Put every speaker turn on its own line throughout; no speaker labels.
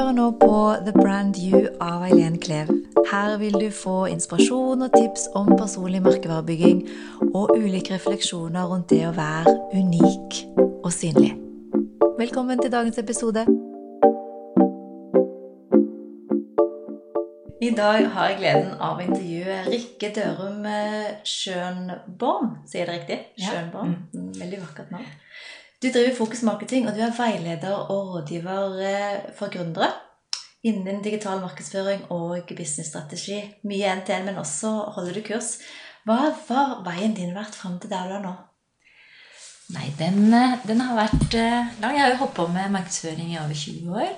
hører nå på The Brand You av Eileen Klev. Her vil du få inspirasjon og tips om personlig merkevarebygging og ulike refleksjoner rundt det å være unik og synlig. Velkommen til dagens episode. I dag har jeg gleden av å intervjue Rikke Dørum Schönborn. Sier jeg det riktig?
Ja.
Schönborn. Mm, Veldig vakkert navn. Du driver Fokus Marketing, og du er veileder og rådgiver eh, for gründere innen digital markedsføring og businessstrategi. Mye NTN, men også holder du kurs. Hva har veien din vært fram til der du er nå?
Nei, den, eh, den har vært eh, lang. Jeg har jo holdt på med markedsføring i over 20 år.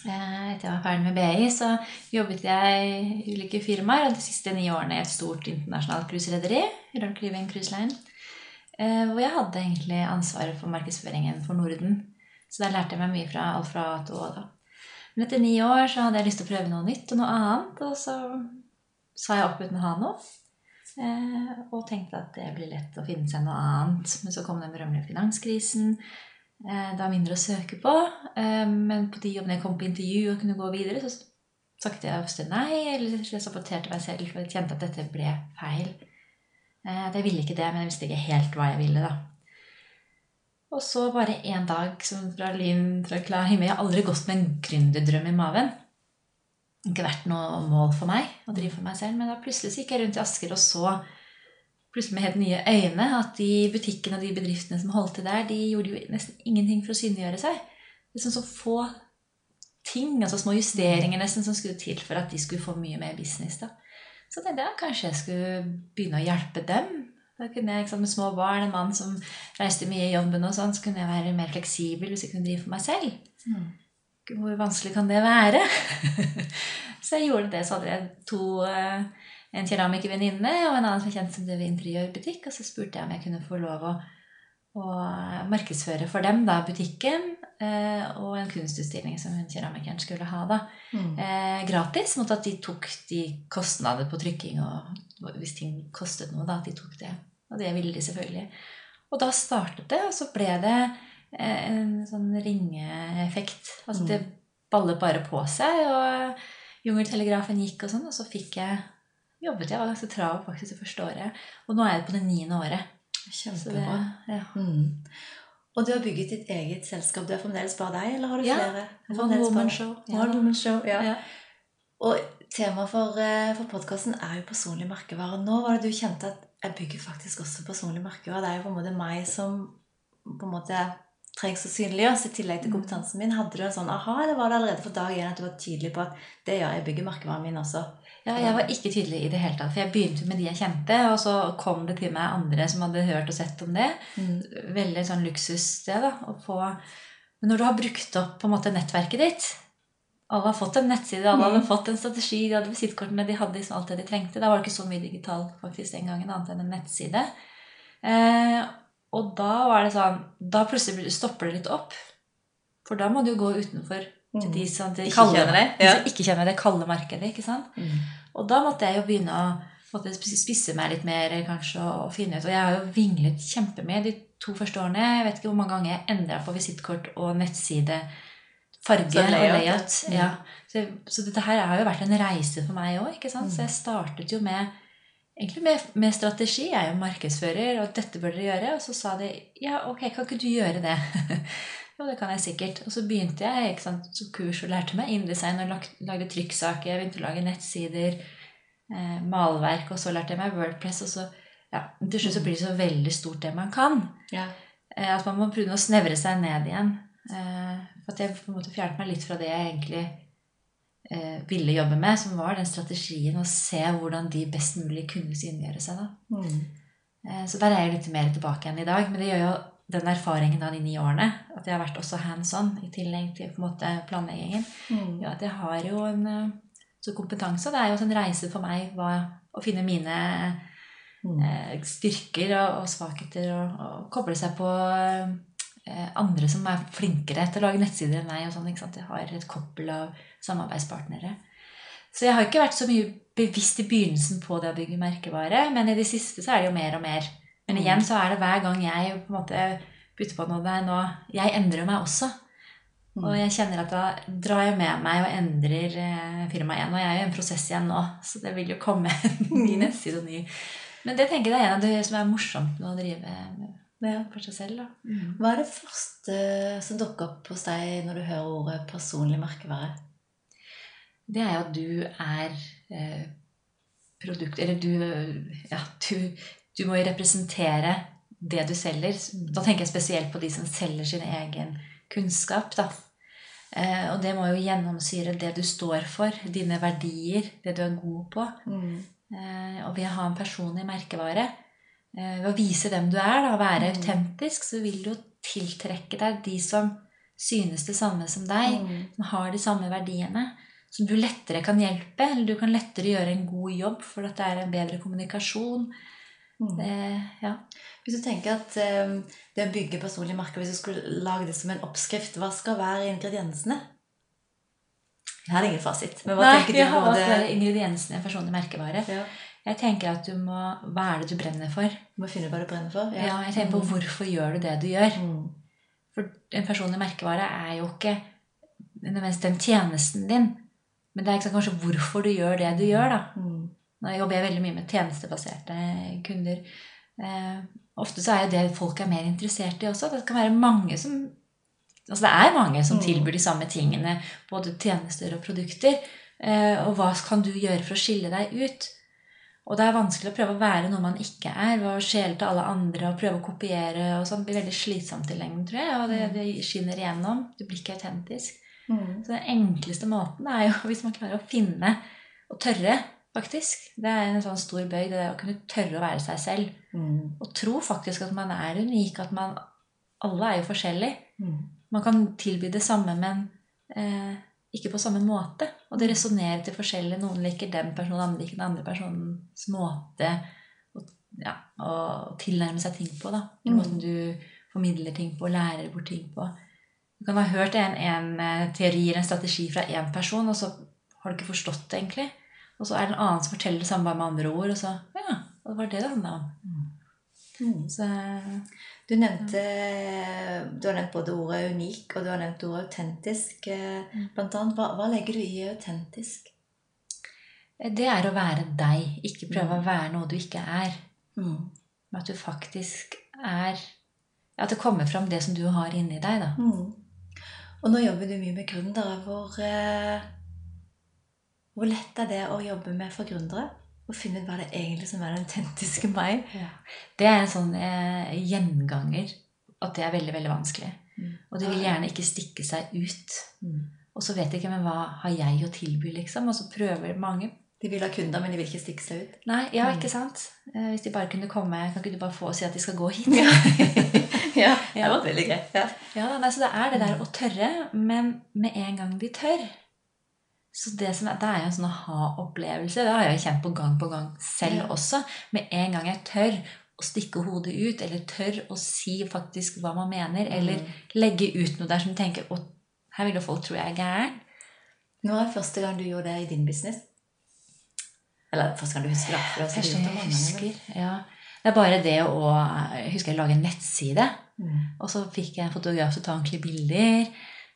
Etter jeg var ferdig med BI, så jobbet jeg i ulike firmaer. Og de siste ni årene i et stort internasjonalt cruiserederi, Caribbean Cruise Line. Eh, Hvor jeg hadde egentlig ansvaret for markedsføringen for Norden. Så der lærte jeg meg mye fra alt fra A til Å. da. Men etter ni år så hadde jeg lyst til å prøve noe nytt og noe annet. Og så sa jeg opp uten å ha noe. Eh, og tenkte at det blir lett å finne seg noe annet. Men så kom den berømmelige finanskrisen. Eh, det var mindre å søke på. Men på de jobbene jeg kom på intervju og kunne gå videre, så sakte jeg ofte nei, eller jeg rapporterte meg selv, for jeg kjente at dette ble feil. Eh, jeg ville ikke det, men jeg visste ikke helt hva jeg ville, da. Og så bare en dag som fra lyn fra klar himmel Jeg har aldri gått med en gründerdrøm i maven. Ikke vært noe mål for meg å drive for meg selv, men da plutselig gikk jeg rundt i Asker og så plutselig med helt nye øyne at de butikkene og de bedriftene som holdt til der, de gjorde jo nesten ingenting for å synliggjøre seg. Liksom så få ting, altså små justeringer nesten, som skulle til for at de skulle få mye mer business. da. Så tenkte jeg kanskje jeg skulle begynne å hjelpe dem. Da kunne jeg liksom, Med små barn, en mann som reiste mye i jobben, og sånn, så kunne jeg være mer fleksibel hvis jeg kunne drive for meg selv. Hvor vanskelig kan det være? så jeg gjorde det. Så hadde jeg to eh, en keramikervenninne og en annen som kjente som drev interiørbutikk. Og så spurte jeg om jeg kunne få lov å, å markedsføre for dem da, butikken eh, og en kunstutstilling som hun keramikeren skulle ha. da. Eh, gratis, mot at de tok de kostnader på trykking og hvis ting kostet noe, da, at de tok det. Og det ville de selvfølgelig. Og da startet det, og så ble det eh, en sånn ringeeffekt. Altså det ballet bare på seg, og Jungeltelegrafen gikk og sånn, og så fikk jeg jobbet jeg, var ganske travel faktisk det første året. Og nå er jeg på det niende året. Så det,
Kjempebra.
ja.
Mm. Og du har bygget ditt eget selskap. Du er fremdeles bare deg, eller har du
Ja,
flere? Er
One Woman Show.
One Woman Show, ja. Og temaet for, eh, for podkasten er jo personlig merkevare. Nå var det du kjente at jeg bygger faktisk også personlig merkevare. Det er jo på en måte meg som på en måte trengs å synliggjøres i tillegg til kompetansen min. Hadde du en sånn aha, eller var det allerede for dag én at du var tydelig på at det gjør jeg bygger merkevaren min også?
Ja, jeg var ikke tydelig i det hele tatt. For jeg begynte med de jeg kjente, og så kom det til meg andre som hadde hørt og sett om det. Veldig sånn luksussted da, å få Men når du har brukt opp på en måte nettverket ditt Alle har fått en nettside, alle hadde fått en strategi, de hadde visittkortene, de hadde liksom alt det de trengte. Da var det ikke så mye digital faktisk den gangen, annet enn en nettside. Eh, og da var det sånn Da plutselig stopper det litt opp. For da må du jo gå utenfor til de som de
Ikke
kaller,
kjenner deg, ja.
De ikke kjenner det kalde markedet. ikke sant? Og da måtte jeg jo begynne å spisse meg litt mer kanskje, og finne ut. Og jeg har jo vinglet kjempemye de to første årene. Jeg vet ikke hvor mange ganger jeg endra på visittkort og nettside. Farge
Så
og
layout,
layout.
ja.
Så, så dette her har jo vært en reise for meg òg. Så jeg startet jo med egentlig med, med strategi. Jeg er jo markedsfører, og dette bør dere gjøre. Og så sa de ja, ok, kan ikke du gjøre det? jo, det kan jeg sikkert. Og så begynte jeg ikke sant, så kurs og lærte meg InDesign og lag, lagde trykksaker. Jeg begynte å lage nettsider, eh, malverk, og så lærte jeg meg Wordpress. Og så, ja, til slutt så blir det så veldig stort det man kan.
Ja.
Eh, at man må prøve å snevre seg ned igjen. Eh, at jeg på en måte fjernet meg litt fra det jeg egentlig eh, ville jobbe med, som var den strategien å se hvordan de best mulig kunne synliggjøre seg. da. Eh, Så der er jeg litt mer tilbake igjen i dag. Men det gjør jo den erfaringen av de ni årene, at jeg har vært også hands on i tillegg til på en måte planleggingen, ja, at jeg har jo en eh, så kompetanse. Det er jo en reise for meg hva, å finne mine eh, styrker og, og svakheter og, og koble seg på eh, andre som er flinkere til å lage nettsider enn meg. og sånn, ikke sant? Jeg har et koppel av samarbeidspartnere. Så jeg har ikke vært så mye bevisst i begynnelsen på det å bygge merkevare, men i det siste så er det jo mer og mer. Men igjen så er det hver gang jeg på en måte putter på noe der nå Jeg endrer meg også.
Mm.
Og jeg kjenner at da drar jeg med meg og endrer eh, firmaet igjen. Og jeg er jo i en prosess igjen nå, så det vil jo komme ny
Mm.
nettside og ny Men det tenker jeg er en av det som er morsomt med å drive med
Ja.
for seg selv. da.
Hva er det første som dukker opp hos deg når du hører ordet personlig merkevare?
Det er jo at du er eh, produkt Eller du Ja, du, du må jo representere det du selger. Da tenker jeg spesielt på de som selger sin egen kunnskap. da. Eh, og det må jo gjennomsyre det du står for, dine verdier, det du er god på. Eh, og ved å ha en personlig merkevare, eh, ved å vise hvem du er, da, være
Mm.
autentisk, så vil du jo tiltrekke deg de som synes det samme som deg,
Mm.
som har de samme verdiene, som du lettere kan hjelpe, eller du kan lettere gjøre en god jobb, for at det er en bedre kommunikasjon.
Mm.
Ja.
Hvis du tenker at eh, det å bygge personlig merker hvis du skulle lage det som en oppskrift, hva skal være ingrediensene? Jeg har ingen fasit. Men hva
Nei,
tenker du
har
både-
valgt bare ingrediensene i en personlig merkevare.
Ja.
Jeg tenker at du må, Hva er det du brenner for?
Du må finne hva du brenner for.
Ja, jeg tenker på hvorfor gjør du det du gjør.
Mm.
For en personlig merkevare er jo ikke nødvendigvis den tjenesten din. Men det er kanskje hvorfor du gjør det du gjør. da.
Mm.
Nå jobber jeg veldig mye med tjenestebaserte kunder. Eh, ofte så er jo det folk er mer interessert i også. Det kan være mange som Altså det er mange som
Mm.
tilbyr de samme tingene, både tjenester og produkter. Eh, og hva kan du gjøre for å skille deg ut? Og det er vanskelig å prøve å være noe man ikke er, å skjele til alle andre og prøve å kopiere. og sånn. Blir veldig slitsomt i lengden, tror jeg. Og det, det skinner igjennom. Du blir ikke autentisk.
Mm.
Så den enkleste måten er jo hvis man klarer å finne og tørre, faktisk. Det er en sånn stor bøy, det å kunne tørre å være seg selv.
Mm.
Og tro faktisk at man er unik, at man Alle er jo forskjellige.
Mm.
Man kan tilby det samme, men eh, ikke på samme måte. Og det resonnerer til forskjellig. Noen liker den personen, andre liker den andre personens måte å, ja, å tilnærme seg ting på. da.
Mm.
Måten du formidler ting på, lærer bort ting på. Du kan ha hørt en, en eh, teori eller en strategi fra én person, og så har du ikke forstått det egentlig. Og så er det en annen som forteller det samme bare med andre ord, og så Ja, det var det det handla om.
Mm.
Så
Du nevnte Du har nevnt både ordet unik og du har nevnt ordet autentisk. eh, Blant annet, hva, hva legger du i autentisk?
det er å være deg, ikke prøve å være noe du ikke er.
Mm.
Men at du faktisk er At det kommer fram det som du har inni deg, da.
Mm. Og nå jobber du mye med gründere. Hvor, eh, hvor lett er det å jobbe med for gründere? Å finne ut hva det er egentlig som er den autentiske meg?
Det er en sånn eh, gjenganger at det er veldig, veldig vanskelig.
Mm.
Og de vil gjerne ikke stikke seg ut.
Mm.
Og så vet de ikke men hva har jeg å tilby, liksom. Og så prøver mange.
De vil ha kunder, men de vil ikke stikke seg ut.
Nei, ja,
Mm.
ikke sant? Eh, Hvis de bare kunne komme, kan ikke du bare få og si at de skal gå hit?
ja, det var veldig greit. Ja.
Ja, nei, så det er det der å tørre, men med en gang vi tør Så det, som er, det er jo en sånn aha-opplevelse. Det har jeg kjent på gang på gang selv
Ja.
også. Med en gang jeg tør å stikke hodet ut, eller tør å si faktisk hva man mener, eller
Mm.
legge ut noe der som tenker Å, her vil jo folk tro jeg er gæren.
Er det første gang du gjorde det i din business. Eller første gang du husker det. For
Første
gjort
jeg husker. Ja. Det er bare det å Jeg husker jeg lage en nettside.
Mm.
Og så fikk jeg en fotograf til å ta ordentlige bilder.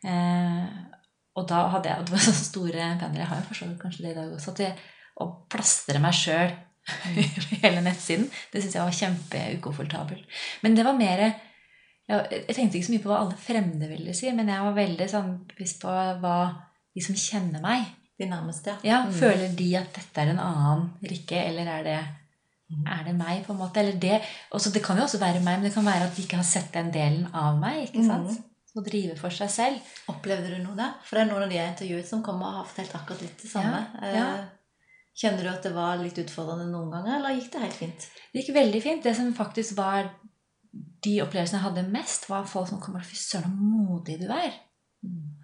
Eh, og da hadde jeg og det var sånne store penner Jeg har jo for så vidt kanskje det i dag også. At jeg, å plastre meg sjøl hele nettsiden, det syns jeg var kjempeukomfortabelt. Men det var mer jeg, jeg tenkte ikke så mye på hva alle fremmede ville si, men jeg var veldig sånn bevisst på hva de som kjenner meg
De nærmeste.
ja,
Mm.
Føler de at dette er en annen Rikke, eller er det,
Mm.
er det meg? på en måte? Eller det, også, det kan jo også være meg, men det kan være at de ikke har sett den delen av meg. ikke sant?
Mm.
Å drive for seg selv.
Opplevde du noe der? For det er noen av de jeg intervjuet som kommer og har fortalt akkurat litt det samme.
Ja, ja.
Eh, Kjenner du at det var litt utfordrende noen ganger, eller gikk det helt fint?
Det gikk veldig fint. Det som faktisk var de opplevelsene jeg hadde mest, var folk som kom og Fy søren, så modig du er.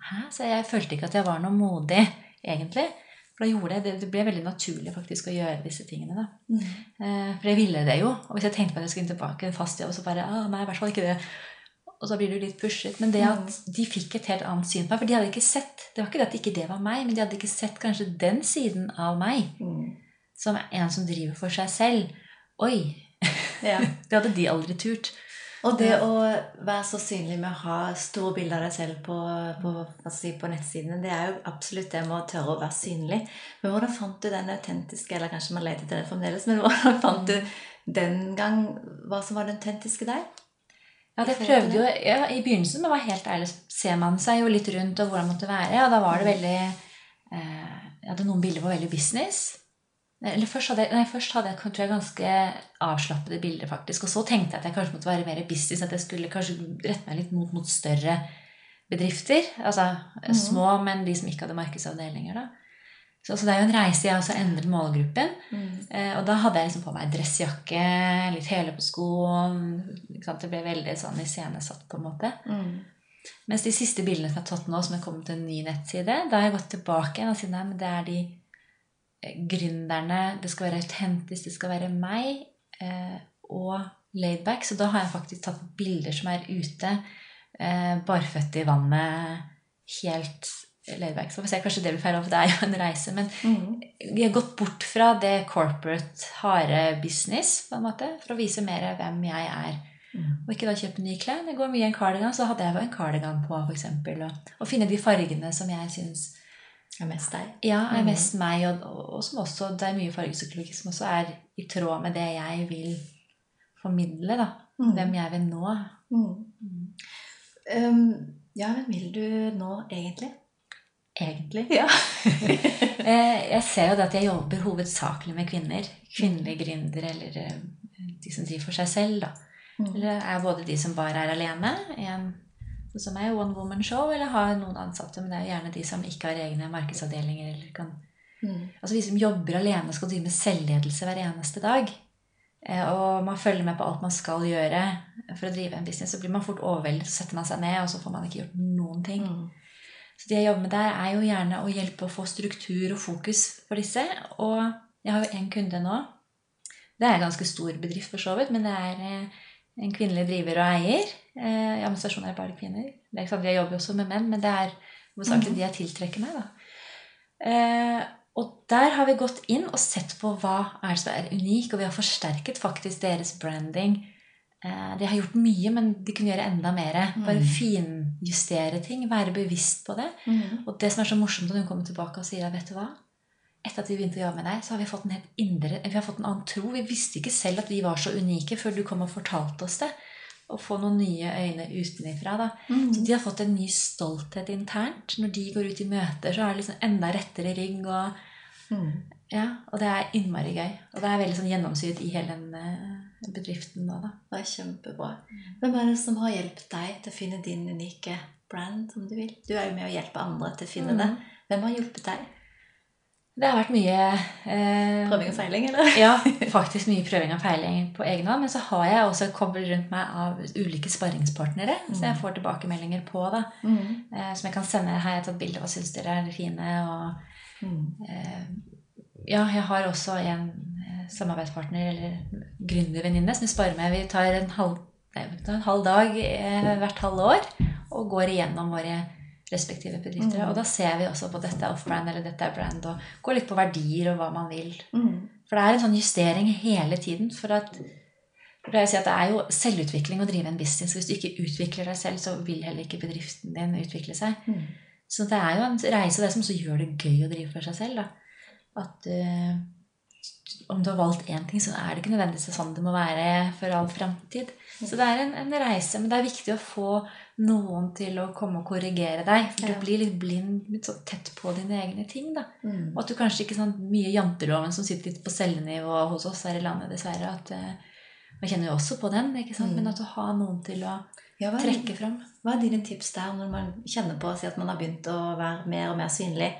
Hæ? Så jeg følte ikke at jeg var noe modig, egentlig. For da gjorde jeg det. Det ble veldig naturlig faktisk å gjøre disse tingene. da.
Mm.
Eh, For jeg ville det jo. Og hvis jeg tenkte på at jeg skulle inn tilbake i en fast jobb, så bare ah, Nei, i hvert fall ikke det. Og så blir du litt pushet. Men det at de fikk et helt annet syn på meg For de hadde ikke sett Det var ikke det at ikke det var meg, men de hadde ikke sett kanskje den siden av meg
Mm.
som en som driver for seg selv. Oi!
Ja.
Det hadde de aldri turt.
Og det å være så synlig med å ha store bilder av deg selv på, på, si, på nettsidene, det er jo absolutt det med å tørre å være synlig. Men hvordan fant du den autentiske Eller kanskje man leter etter det fremdeles, men hvordan fant du den gang hva som var den autentiske deg?
Ja, det prøvde jo ja, I begynnelsen, men var helt ærlig, ser man seg jo litt rundt og hvordan det måtte være. Og da var det veldig eh, Jeg hadde noen bilder var veldig business. Eller først hadde, jeg, nei, først hadde jeg tror jeg, ganske avslappede bilder, faktisk. Og så tenkte jeg at jeg kanskje måtte være mer business, at jeg skulle kanskje rette meg litt mot, mot større bedrifter. Altså små, men de som ikke hadde markedsavdelinger, da. Så, så det er jo en reise jeg også endret målgruppen. Eh, og da hadde jeg liksom på meg dressjakke, litt hæler på sant? Det ble veldig sånn iscenesatt, på en måte.
Mm.
Mens de siste bildene som jeg har tatt nå, som er kommet til en ny nettside, da har jeg gått tilbake igjen og sagt nei, men det er de eh, gründerne Det skal være autentisk, det skal være meg eh, og laidback. Så da har jeg faktisk tatt bilder som er ute, eh, barføtte i vannet, helt laidback. Så får vi se, kanskje det blir feil, for det er jo en reise. Men
Mm.
vi har gått bort fra det corporate, harde business, på en måte, for å vise mer hvem jeg er.
Mm.
Og ikke da kjøpe nye klær. Det går mye en cardigan, så hadde jeg en cardigan på, for eksempel. Og, og finne de fargene som jeg syns
er mest deg.
ja, er
Mm.
mest meg, og, og, og som også Det er mye fargepsykologi som også er i tråd med det jeg vil formidle, da.
Mm.
Hvem jeg vil nå.
Mm. Um, ja, hvem vil du nå, egentlig?
Egentlig.
Ja.
Eh, Jeg ser jo det at jeg jobber hovedsakelig med kvinner. Kvinnelige gründere eller eh, de som driver for seg selv, da.
Mm.
Eller er både de som bare er alene, en, som er one woman show, eller har noen ansatte. Men det er jo gjerne de som ikke har egne markedsavdelinger. eller kan...
Mm.
Altså De som jobber alene, skal drive med selvledelse hver eneste dag. Eh, Og man følger med på alt man skal gjøre for å drive en business. Så blir man fort overveldet, så setter man seg ned, og så får man ikke gjort noen ting.
Mm.
Så det jeg jobber med der, er jo gjerne å hjelpe å få struktur og fokus for disse. Og jeg har jo en kunde nå. Det er en ganske stor bedrift, for så vidt, men det er eh, en kvinnelig driver og eier. Eh, I administrasjonen er det bare kvinner. Det er ikke sant, Jeg jobber jo også med menn, men det er hovedsakelig de jeg tiltrekker meg. da. Eh, og der har vi gått inn og sett på hva er det som er unik, og vi har forsterket faktisk deres branding. Eh, de har gjort mye, men de kunne gjøre enda mer. Bare
Mm.
finjustere ting, være bevisst på det.
Mm.
Og det som er så morsomt når hun kommer tilbake og sier at vet du hva? Etter at vi begynte å jobbe med deg, så har vi fått en helt indre, vi har fått en annen tro. Vi visste ikke selv at vi var så unike før du kom og fortalte oss det. Og få noen nye øyne utenifra. da.
Mm.
Så de har fått en ny stolthet internt. Når de går ut i møter, så er det liksom enda rettere rygg. Og,
Mm.
ja, og det er innmari gøy. Og det er veldig sånn gjennomsyret i hele den eh, bedriften nå, da.
Det er kjempebra. Hvem er det som har hjulpet deg til å finne din unike brand, om du vil? Du er jo med å hjelpe andre til å finne
Mm.
det. Hvem har hjulpet deg?
Det har vært mye eh,
Prøving og feiling, eller?
Ja, faktisk mye prøving og feiling på egen hånd. Men så har jeg også koblet rundt meg av ulike sparringspartnere så jeg får tilbakemeldinger på. da,
Mm.
eh, Som jeg kan sende. Her har jeg tatt bilde av hva syns dere er fine. og
Mm.
eh, Ja, jeg har også en samarbeidspartner eller gründervenninne som vi sparer med. Vi tar en halv, nei, tar en halv dag eh, hvert halve år og går igjennom våre respektive bedrifter.
Mm.
Og da ser vi også på dette er off-brand eller dette er brand, og går litt på verdier og hva man vil.
Mm.
For det er en sånn justering hele tiden. For at det, jeg sier at det er jo selvutvikling å drive en business. Hvis du ikke utvikler deg selv, så vil heller ikke bedriften din utvikle seg.
Mm.
Så det er jo en reise, det som så gjør det gøy å drive for seg selv. Da. At eh, om du har valgt én ting, så er det ikke nødvendigvis sånn det må være for all framtid. Så det er en, en reise, men det er viktig å få noen til å komme og korrigere deg. For
Ja.
du blir litt blind, litt sånn tett på dine egne ting. da.
Mm.
Og at du kanskje ikke sånn mye janteloven som sitter litt på cellenivå hos oss her i landet, dessverre. at eh, Man kjenner jo også på den, ikke sant?
Mm.
men at du har noen til å
Ja, hva,
trekke fram.
hva er dine tips der når man kjenner på si at man har begynt å være mer og mer synlig,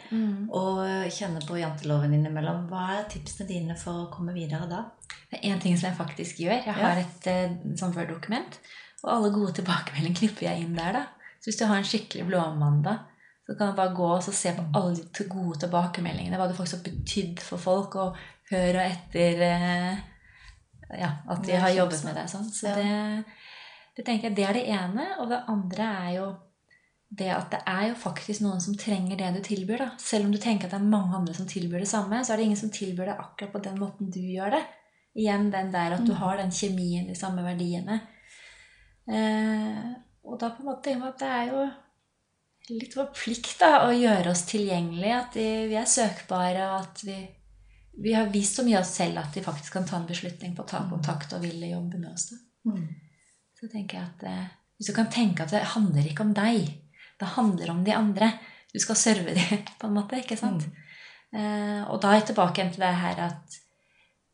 og kjenner på janteloven innimellom? Hva er tipsene dine for å komme videre da?
Det er én ting som jeg faktisk gjør. Jeg har et eh, sånn Word-dokument, og alle gode tilbakemeldinger knipper jeg inn der. da. Så hvis du har en skikkelig blåmandag, så kan du bare gå og se på alle de gode tilbakemeldingene. Hva det faktisk har betydd for folk, og hør og etter eh, ja, at de har jobbet med deg. sånn. Så det, det tenker jeg det er det ene. Og det andre er jo det at det er jo faktisk noen som trenger det du tilbyr. da. Selv om du tenker at det er mange andre som tilbyr det samme, så er det ingen som tilbyr det akkurat på den måten du gjør det. Igjen den der at du
Mm.
har den kjemien, de samme verdiene. Eh, og da på en måte tenker man at det er jo litt vår plikt da, å gjøre oss tilgjengelige. At vi, vi er søkbare, og at vi, vi har vist så mye av oss selv at vi faktisk kan ta en beslutning på å ta kontakt og ville jobbe med oss. Da.
Mm.
Så tenker jeg at eh, Hvis du kan tenke at det handler ikke om deg, det handler om de andre. Du skal serve dem, på en måte. ikke sant? Eh, og da er jeg tilbake igjen til det her at,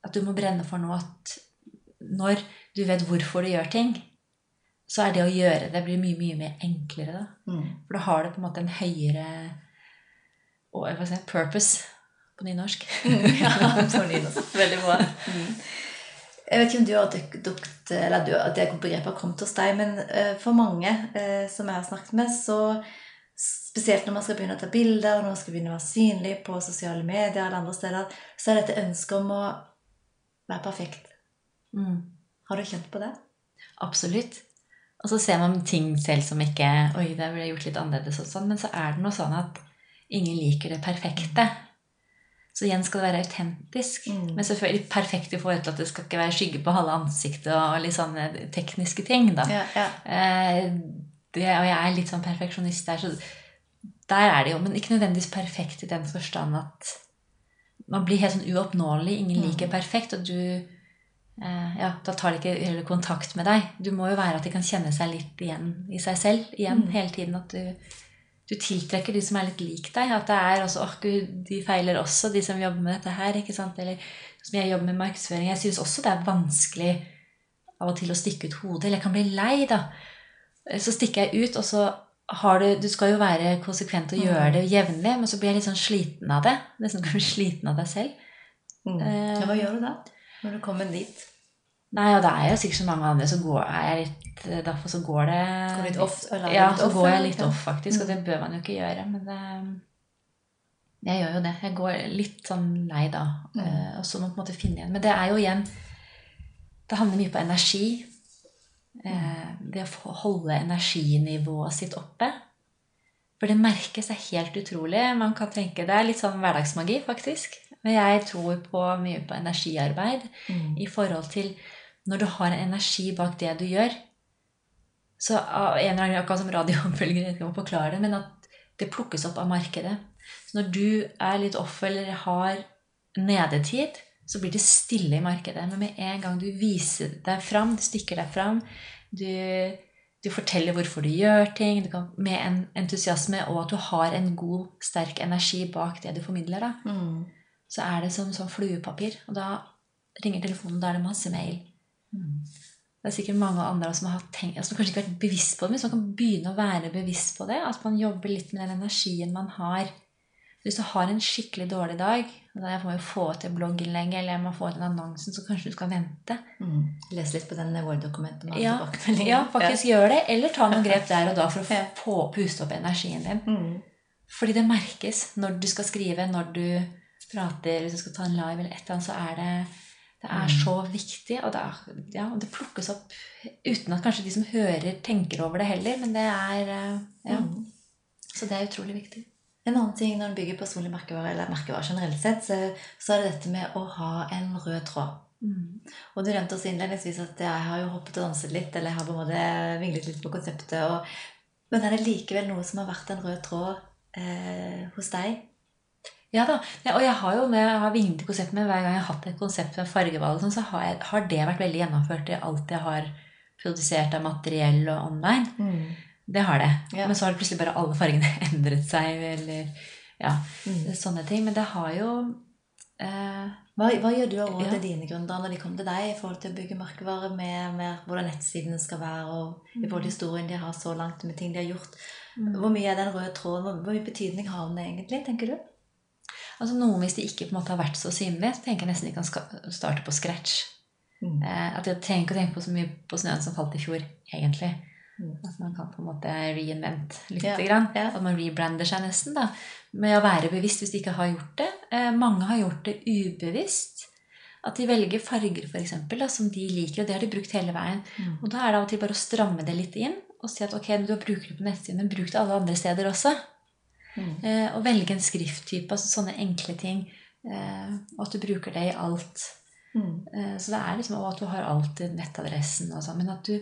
at du må brenne for noe at når du vet hvorfor du gjør ting, så er det å gjøre det blir mye, mye mer enklere. da.
Mm.
For da har du på en måte en høyere jeg si, purpose på nynorsk.
ja, på nynorsk. Veldig bra. Jeg vet ikke om du har duk, dukt, eller du, at det begrepet har kommet hos deg, men eh, for mange eh, som jeg har snakket med, så spesielt når man skal begynne å ta bilder, når man skal begynne å være synlig på sosiale medier eller andre steder, så er dette ønsket om å være perfekt.
Mm.
Har du kjent på det?
Absolutt. Og så ser man ting selv som ikke Oi, det ble gjort litt annerledes og sånn. Men så er det noe sånn at ingen liker det perfekte. Så igjen skal det være autentisk.
Mm.
Men selvfølgelig perfekt i forhold til at det skal ikke være skygge på halve ansiktet og litt sånne tekniske ting, da.
Ja, ja.
Eh, det, og jeg er litt sånn perfeksjonist der, så der er det jo. Men ikke nødvendigvis perfekt i den forstand at man blir helt sånn uoppnåelig. Ingen
Mm.
liker perfekt, og du eh, Ja, da tar de ikke heller kontakt med deg. Du må jo være at de kan kjenne seg litt igjen i seg selv igjen
Mm.
hele tiden. At du, du tiltrekker de som er litt lik deg. At det er også oh, gud, de feiler også, de som jobber med dette her. ikke sant? Eller som jeg jobber med markedsføring. Jeg syns også det er vanskelig av og til å stikke ut hodet. Eller jeg kan bli lei, da. Så stikker jeg ut, og så har du Du skal jo være konsekvent og gjøre det jevnlig, men så blir jeg litt sånn sliten av det. Nesten kan bli sliten av deg selv.
Mm.
Eh.
ja. Hva gjør du da? Når du kommer dit?
Nei, og det er jo sikkert så mange andre, som går er litt Derfor så går det
Går litt off?
Ja, så går jeg litt off, faktisk. Og
Mm.
det bør man jo ikke gjøre. Men det, jeg gjør jo det. Jeg går litt sånn lei da.
Mm.
Eh, og så må man på en måte finne igjen. Men det er jo igjen Det handler mye på energi. Eh, det å holde energinivået sitt oppe. For det merkes, er helt utrolig. Man kan tenke, Det er litt sånn hverdagsmagi, faktisk. Men jeg tror på mye på energiarbeid
Mm.
i forhold til når du har en energi bak det du gjør. Så av en eller annen akkurat som radioomfølger, jeg skal om det, men at det plukkes opp av markedet. Så når du er litt off eller har nedetid, så blir det stille i markedet. Men med en gang du viser deg fram, du stikker deg fram, du, du forteller hvorfor du gjør ting, du kan, med en entusiasme, og at du har en god, sterk energi bak det du formidler, da,
Mm.
så er det som sånn fluepapir. Og da ringer telefonen, da er det masse mail.
Mm.
Det er sikkert mange andre som har tenkt, som kanskje ikke har vært bevisst på det, men som kan begynne å være bevisst på det. At man jobber litt med den energien man har. Hvis du har en skikkelig dårlig dag, da Jeg må jo få til blogginnlegget eller jeg må få til annonsen, så kanskje du skal vente.
Mm. Les litt på den Word-dokumentet.
Ja, Ja, faktisk ja, gjør det. Eller ta noen grep der og da for å få puste opp energien din.
Mm.
Fordi det merkes når du skal skrive, når du prater, hvis du skal ta en live eller et eller annet, så er det det er så viktig, og det, er, ja, det plukkes opp uten at kanskje de som hører, tenker over det heller. Men det er eh, Ja.
Mm.
Så det er utrolig viktig.
En annen ting når en bygger personlig merkevare, eller merkevare generelt sett, så, så er det dette med å ha en rød tråd.
Mm.
Og du nevnte også innledningsvis at jeg har jo hoppet og danset litt, eller jeg har på en måte vinglet litt på konseptet. Og, men er det likevel noe som har vært en rød tråd eh, hos deg?
Ja da. Ja, og jeg har jo med, jeg har vinglet i konseptet, mitt. hver gang jeg har hatt et konsept med fargevalg, sånn, så har, jeg, har det vært veldig gjennomført i alt jeg har produsert av materiell og online. Det har det.
Ja.
Men så har det plutselig bare alle fargene endret seg, eller ja,
Mm.
sånne ting. Men det har jo eh,
Hva, hva gjør du av råd til dine gründere når de kommer til deg i forhold til å bygge merkevare med, med hvordan nettsidene skal være, og i forhold til historien de har så langt med ting de har gjort? Hvor mye er den røde tråden? Hvor mye betydning har den egentlig, tenker du?
Altså Noen hvis de ikke på en måte har vært så synlige, så tenker jeg nesten de kan starte på scratch.
Mm.
Eh, at jeg trenger ikke å tenke på så mye på snøen som falt i fjor, egentlig.
Mm.
At man kan på en måte reinvent litt.
Ja,
Grann.
ja.
At man rebrander seg nesten da, med å være bevisst hvis de ikke har gjort det. Eh, mange har gjort det ubevisst. At de velger farger for eksempel, da, som de liker, og det har de brukt hele veien.
Mm.
Og da er det av og til bare å stramme det litt inn og si at ok, du har brukt det på nettsiden, men bruk det alle andre steder også.
Mm.
Eh, og velge en skrifttype, altså sånne enkle ting. Eh, og at du bruker det i alt.
Mm.
Eh, så det er liksom og at du har alltid nettadressen og sånn, men at du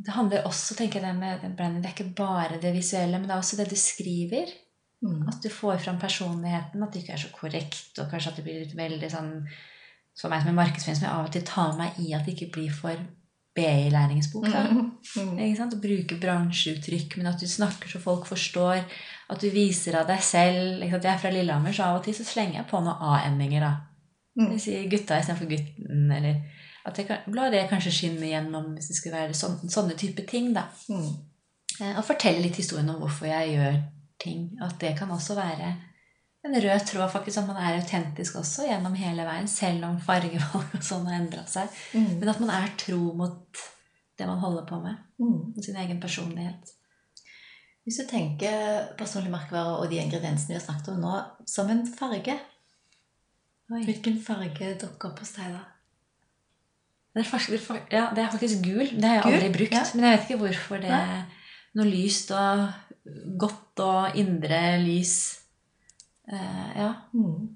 det handler også tenker jeg, det med den branding, det er ikke bare det visuelle, men det er også det du skriver.
Mm.
At du får fram personligheten, at det ikke er så korrekt, og kanskje at det blir litt veldig sånn For meg som er markedsføring, som jeg av og til tar meg i at det ikke blir for BI-læringsbok.
Mm.
Ikke bruke bransjeuttrykk, men at du snakker så folk forstår. At du viser av deg selv. Jeg er fra Lillehammer, så av og til så slenger jeg på noen A-endinger. da.
Mm.
Jeg sier gutta istedenfor gutten, eller at jeg kan, La det kanskje skinne gjennom hvis det skulle være sån, sånne type ting. da.
Mm.
Eh, Og fortelle litt historien om hvorfor jeg gjør ting. At det kan også være en rød tråd, faktisk, at man er autentisk også gjennom hele veien. Selv om fargevalg og sånn har endra seg.
Mm.
Men at man er tro mot det man holder på med.
Mm.
Sin egen personlighet.
Hvis du tenker personlig merkevare og de ingrediensene vi har snakket om nå, som en farge
Oi.
Hvilken farge dukker opp hos deg da?
Det er, faktisk, ja, det er faktisk gul. Det har jeg
Gul?
aldri brukt.
Ja.
Men jeg vet ikke hvorfor det
er
Noe lyst og godt og indre lys. Eh, ja.
Mm.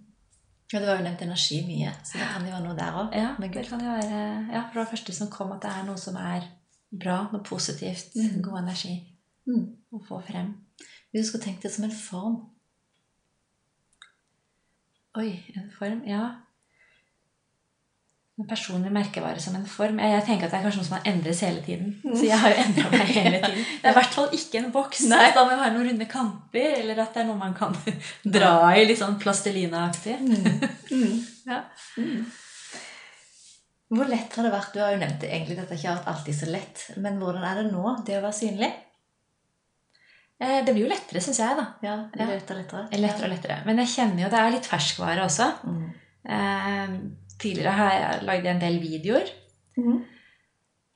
Ja, Du har jo nevnt energi mye, så det kan jo være noe der òg.
ja, det kan jo være ja, for det var første som kom, at det er noe som er bra, noe positivt,
mm.
god energi
Mm.
å få frem.
Hvis du skulle tenkt det som en form
Oi, en form? Ja. En personlig merkevare som en form. Jeg, jeg tenker at det er kanskje noe som har endres hele tiden. Så jeg har jo endra meg hele tiden. Det er i hvert fall ikke en boks.
Nei.
Da må det være noen runde kamper, eller at det er noe man kan dra i, litt sånn plastelinaaktig.
Mm. Mm.
Ja.
Mm. Hvor lett har det vært? Du har jo nevnt det egentlig, dette har ikke vært alltid så lett. Men hvordan er det nå, det å være synlig?
Eh, Det blir jo lettere, syns jeg, da.
Ja, lettere lettere.
Lettere og lettere. Men jeg kjenner jo det er litt ferskvare også.
Mm.
Tidligere har jeg lagd en del videoer.
Mm.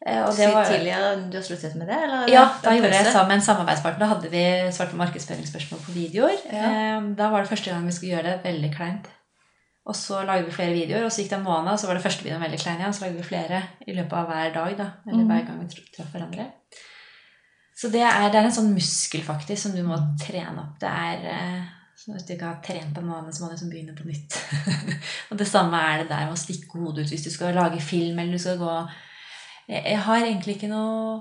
Og det var,
tidligere du har sluttet med det? Eller?
Ja, da gjorde jeg sammen med en samarbeidspartner. Da hadde vi svart på markedsføringsspørsmål på videoer.
Ja.
Eh, Da var det første gang vi skulle gjøre det. Veldig kleint. Og så lagde vi flere videoer, og så gikk det en måned, og så var det første videoen veldig klein igjen. Så lagde vi flere i løpet av hver dag, da. Eller
Mhm.
hver gang vi traff hverandre. Så det er, det er en sånn muskel, faktisk, som du må trene opp. Det er eh, så Hvis du ikke har trent på en måned, så må du liksom begynne på nytt. og det samme er det der med å stikke hodet ut hvis du skal lage film, eller du skal gå Jeg, jeg har egentlig ikke noe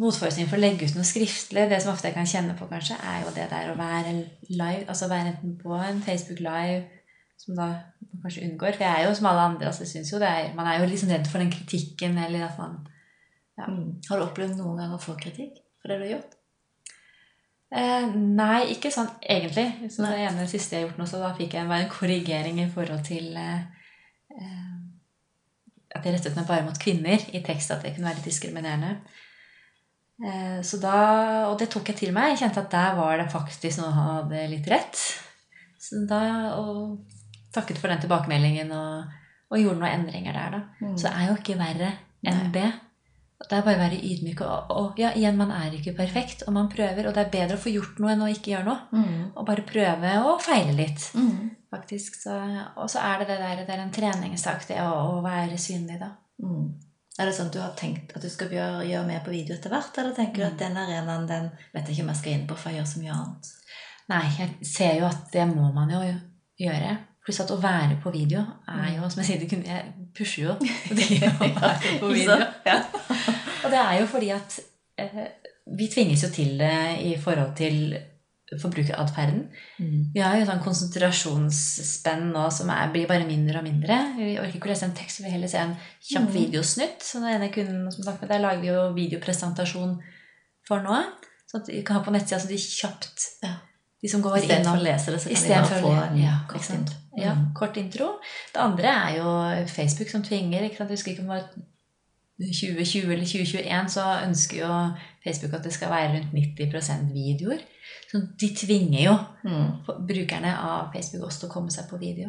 motforestilling for å legge ut noe skriftlig. Det som ofte jeg kan kjenne på, kanskje, er jo det der å være live. Altså være enten på en Facebook Live, som da man kanskje unngår. For jeg er jo som alle andre. altså jeg synes jo det er, Man er jo liksom redd for den kritikken, eller at man Ja.
Mm. Har du opplevd noen gang å få kritikk for det du har gjort?
Eh, nei, ikke sånn egentlig. Så det ene siste jeg har gjort nå, så da fikk jeg bare en korrigering i forhold til eh, eh, At jeg rettet meg bare mot kvinner i tekst, at det kunne være litt diskriminerende. Eh, så da, og det tok jeg til meg. Jeg kjente at der var det faktisk noe han hadde litt rett. Så da, og takket for den tilbakemeldingen og, og gjorde noen endringer der, da.
Mm.
Så det er jo ikke verre enn
Nei.
det. Det er bare å være ydmyk. Og, og ja, igjen, man er ikke perfekt, og man prøver. Og det er bedre å få gjort noe enn å ikke gjøre noe.
Mm.
Og bare prøve og feile litt,
Mm.
faktisk. Så, og så er det det der, det er en treningssak, det å, å være synlig, da.
Mm. Er det sånn at du har tenkt at du skal gjøre, gjøre mer på video etter hvert, eller tenker du at den arenaen den vet jeg ikke om jeg skal inn på, for jeg gjør så mye annet?
Nei, jeg ser jo at det må man jo gjøre. Pluss at å være på video er jo, som jeg sier, det kunne, jeg pusher jo det å være på video. Og det er jo fordi at eh, vi tvinges jo til det i forhold til forbrukeratferden.
Mm.
Vi har jo sånn konsentrasjonsspenn nå som er, blir bare mindre og mindre. Vi orker ikke å lese en tekst, vi vil heller se en kjapp
Mm.
videosnutt. Så den ene kunden som snakket med, Der lager vi jo videopresentasjon for nå. Sånn at vi kan ha på nettsida så de kjapt
Ja.
De som går
I stedet for å lese det, så kan
de
få en
ja,
kort.
Ja,
Mm.
kort intro. Det andre er jo Facebook som tvinger. Ikke sant? Jeg husker ikke om det var 2020 eller 2021, så ønsker jo Facebook at det skal være rundt 90% videoer. Så de tvinger jo
Mm.
brukerne av Facebook også til å komme seg på video.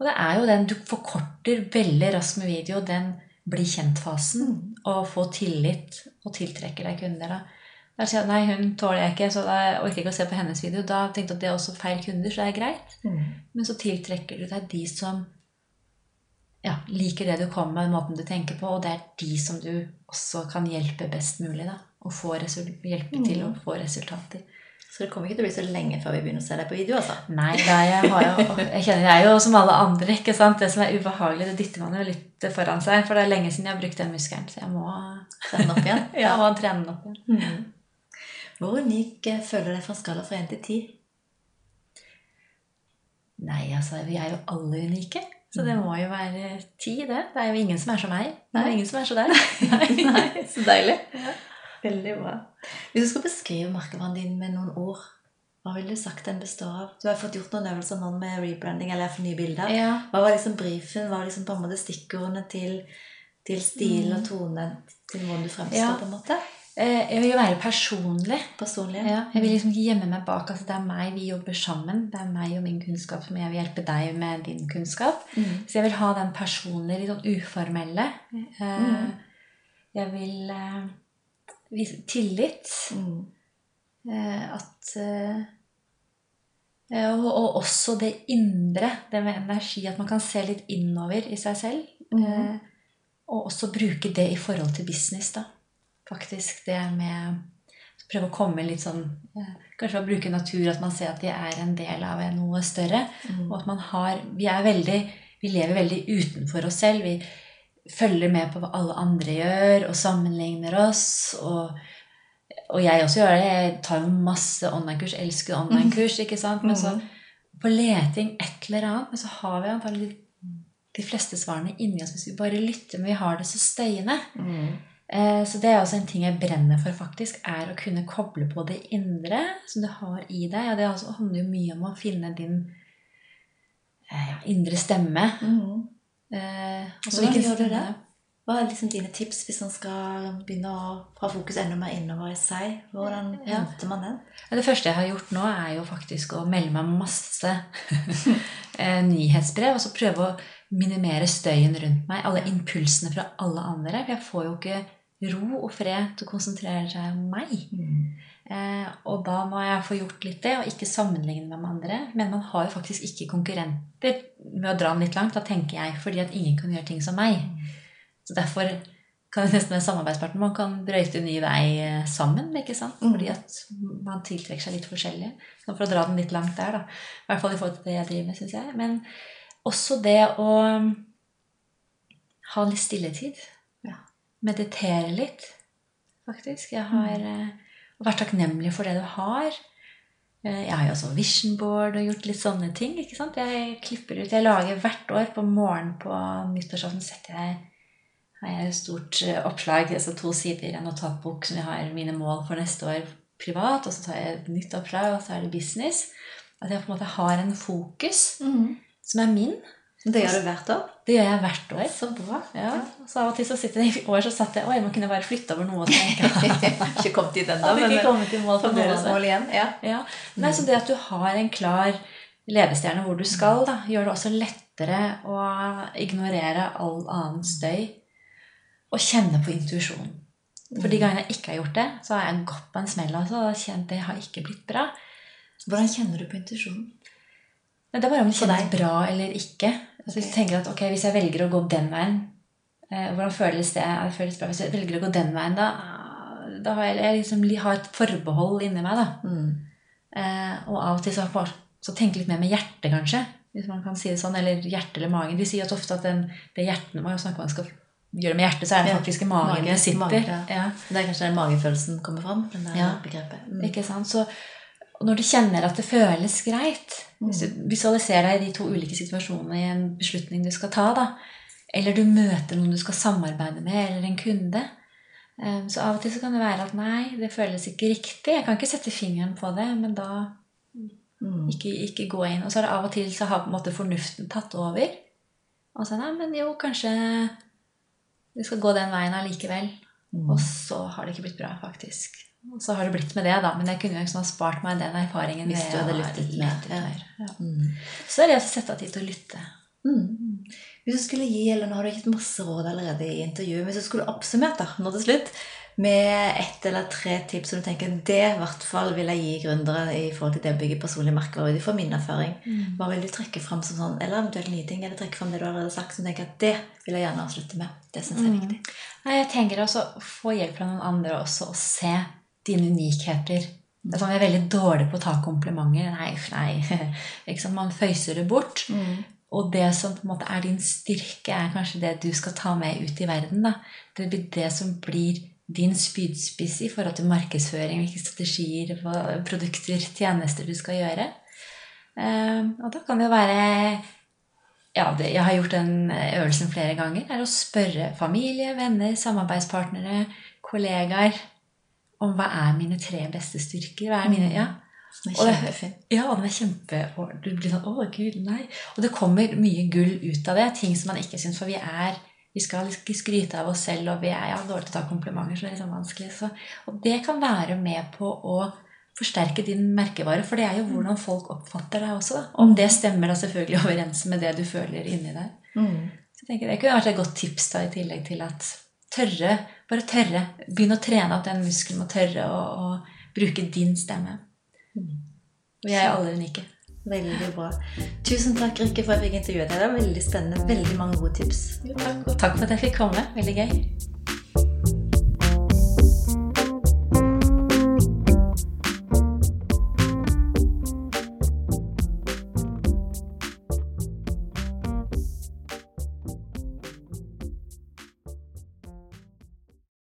Og det er jo den du forkorter veldig raskt med video, den bli kjent-fasen,
Mm.
og få tillit og tiltrekker deg kunder. da. Da sier at nei, hun tåler jeg ikke, så da orker jeg ikke å se på hennes video. Da tenkte jeg at det er også feil kunder, så det er greit.
Mm.
Men så tiltrekker du deg de som ja, liker det du kommer med, måten du tenker på, og det er de som du også kan hjelpe best mulig. da, Og hjelpe til å få resultater.
Så det kommer ikke til å bli så lenge før vi begynner å se deg på video, altså.
Nei, jeg, har jo, jeg kjenner jeg er jo som alle andre. ikke sant? Det som er ubehagelig, det dytter man jo litt foran seg. For det er lenge siden jeg har brukt den muskelen, så jeg må
Trene opp igjen.
ja, må trene den opp igjen.
Mm. Hvor unik eh, føler du deg fra skala fra 1 til 10?
Nei, altså, vi er jo alle unike. Så det må jo være 10, det. Det er jo ingen som er som meg. Det er jo ingen som er så der.
Nei, nei, så deilig.
Ja.
Veldig bra. Hvis du skal beskrive merkevaren din med noen ord, hva ville du sagt den består av? Du har fått gjort noen øvelser nå med rebranding eller for nye bilder.
Ja.
Hva var liksom briefen? Hva var liksom på en måte stikkordene til, til stilen og tonen til hvordan du fremstår,
Ja.
på en måte?
Eh, Jeg vil jo være personlig.
Personlig?
Ja, jeg vil liksom ikke gjemme meg bak altså det er meg vi jobber sammen. Det er meg og min kunnskap som jeg vil hjelpe deg med din kunnskap.
Mm.
Så jeg vil ha den personlige, litt sånn uformelle. Eh,
Mhm.
Jeg vil eh, vise tillit.
Mm.
At og, og også det indre, det med energi. At man kan se litt innover i seg selv. Eh, Og også bruke det i forhold til business, da. Faktisk det med Prøve å komme litt sånn eh, Kanskje å bruke natur, at man ser at de er en del av noe større.
Mm.
Og at man har Vi er veldig Vi lever veldig utenfor oss selv. Vi følger med på hva alle andre gjør, og sammenligner oss. Og, og jeg også gjør det. Jeg tar jo masse online-kurs. Elsker online-kurs, ikke sant? Men så
Mhm.
på leting et eller annet, men så har vi antagelig de fleste svarene inni oss hvis vi bare lytter, men vi har det så støyende.
Mm.
Eh, Så det er også en ting jeg brenner for, faktisk, er å kunne koble på det indre som du har i deg. Og det altså handler jo mye om å finne din eh, ja, indre stemme.
Mm.
Eh,
Hvordan gjør du det? Hva er liksom dine tips hvis man skal begynne å ha fokus enda mer innover i seg? Hvordan
Ja.
man den?
Det første jeg har gjort nå, er jo faktisk å melde meg masse nyhetsbrev. Og så prøve å minimere støyen rundt meg. Alle impulsene fra alle andre. For jeg får jo ikke ro og fred til å konsentrere seg om meg. Eh, og da må jeg få gjort litt det, og ikke sammenligne meg med andre. Men man har jo faktisk ikke konkurrenter med å dra den litt langt, da tenker jeg, fordi at ingen kan gjøre ting som meg. Så derfor kan det nesten være samarbeidspartner. Man kan brøyte ny vei eh, sammen, ikke sant?
Mm.
Fordi at man tiltrekker seg litt forskjellig. Så for å dra den litt langt der, da. I hvert fall i forhold til det jeg driver med, syns jeg. Men også det å ha litt stilletid. Meditere litt, faktisk. Jeg har eh, vært takknemlig for det du har. Eh, Jeg har jo også vision board og gjort litt sånne ting. ikke sant? Jeg klipper ut, jeg lager hvert år på morgenen på nyttårsaften setter jeg har jeg et stort eh, oppslag, altså to sider, en notatbok som jeg har mine mål for neste år privat, og så tar jeg et nytt oppslag, og så er det business. At jeg på en måte har en fokus som er min.
Det gjør du hvert år?
Det gjør jeg hvert år.
Så bra.
Ja, så av og til så sitter jeg i år så satt jeg Oi, man kunne bare flytte over noe jeg ikke
ikke kommet dit ennå, men
ikke kommet i mål på noe av
fremdeles
det.
mål igjen. Ja.
Ja. Nei, så det at du har en klar levestjerne hvor du skal, da, gjør det også lettere å ignorere all annen støy og kjenne på intuisjonen. For de gangene jeg ikke har gjort det, så har jeg gått på en smell. Altså, og kjent det har ikke blitt bra.
Hvordan kjenner du på intuisjonen?
Det er bare om det
For
kjennes bra eller ikke. Altså, Hvis tenker jeg at ok, hvis jeg velger å gå den veien, eh, hvordan føles det? Det føles bra. Hvis jeg velger å gå den veien, da, da har jeg, jeg liksom har et forbehold inni meg. da.
Mm.
Eh, og av og til så, får- så tenke litt mer med hjertet, kanskje. Hvis man kan si det sånn. Eller hjertet eller magen. De sier at ofte at den, det hjertet man snakker man skal gjøre med hjertet, så er det faktisk i magen
mage,
det sitter.
mage, ja.
ja.
Det er kanskje den magefølelsen kommer fram? Den der
Ja.
begrepet. Mm.
Ikke sant? Så og når du kjenner at det føles greit Hvis du visualiserer deg i de to ulike situasjonene i en beslutning du skal ta, da, eller du møter noen du skal samarbeide med, eller en kunde eh, Så av og til så kan det være at nei, det føles ikke riktig. Jeg kan ikke sette fingeren på det, men da
Mm.
ikke, ikke gå inn. Og så er det av og til så har på en måte fornuften tatt over. Og så nei, men jo, kanskje vi skal gå den veien allikevel.
Mm.
Og så har det ikke blitt bra, faktisk. Og så har det blitt med det, da. Men jeg kunne jo liksom ha spart meg den erfaringen.
Hvis du hadde lyttet
med
mer, ja. Mm.
Så er det å sette av tid til å lytte.
Mm. Hvis du skulle gi, eller Nå har du gitt masse råd allerede i intervjuet, men hvis du skulle oppsummert da, nå til slutt, med ett eller tre tips som du tenker det i hvert fall vil jeg gi gründere i forhold til det å bygge personlige merker ut får min erfaring, hva vil du trekke fram som sånn, eller eventuelt nye ting, eller trekke fram det du allerede har sagt, som tenker at det vil jeg gjerne avslutte med. Det syns jeg er
Mm.
viktig.
Nei, jeg tenker også å få hjelp fra noen andre også, og se dine unikheter Det er sånn, Vi er veldig dårlige på å ta komplimenter. Nei, nei. Man føyser det bort.
Mm.
Og det som på en måte er din styrke, er kanskje det du skal ta med ut i verden. da. Det blir det som blir din spydspiss i forhold til markedsføring, hvilke strategier, produkter, tjenester du skal gjøre. Eh, og da kan det jo være ja, Jeg har gjort den øvelsen flere ganger. er å spørre familie, venner, samarbeidspartnere, kollegaer om hva er mine tre beste styrker. Hva er mine, ja,
Det er
Og det- ja, og den er kjempe og Du blir sånn Å, gud, nei. Og det kommer mye gull ut av det. Ting som man ikke syns. For vi er Vi skal ikke skryte av oss selv, og vi er ja, dårlige til å ta komplimenter. Så det er liksom vanskelig. Så, og det kan være med på å forsterke din merkevare. For det er jo hvordan folk oppfatter deg også. Da. Om det stemmer da selvfølgelig overens med det du føler inni deg.
Mm.
Så jeg tenker Det kunne vært et godt tips da, i tillegg til at tørre, bare tørre. Begynn å trene at den muskelen må tørre å, bruke din stemme. Og vi er alle unike.
Veldig bra. Tusen takk, Rikke, for at jeg fikk intervjue deg. Det var veldig spennende. Veldig mange gode tips.
Jo, takk, og takk for at jeg fikk komme. Veldig gøy.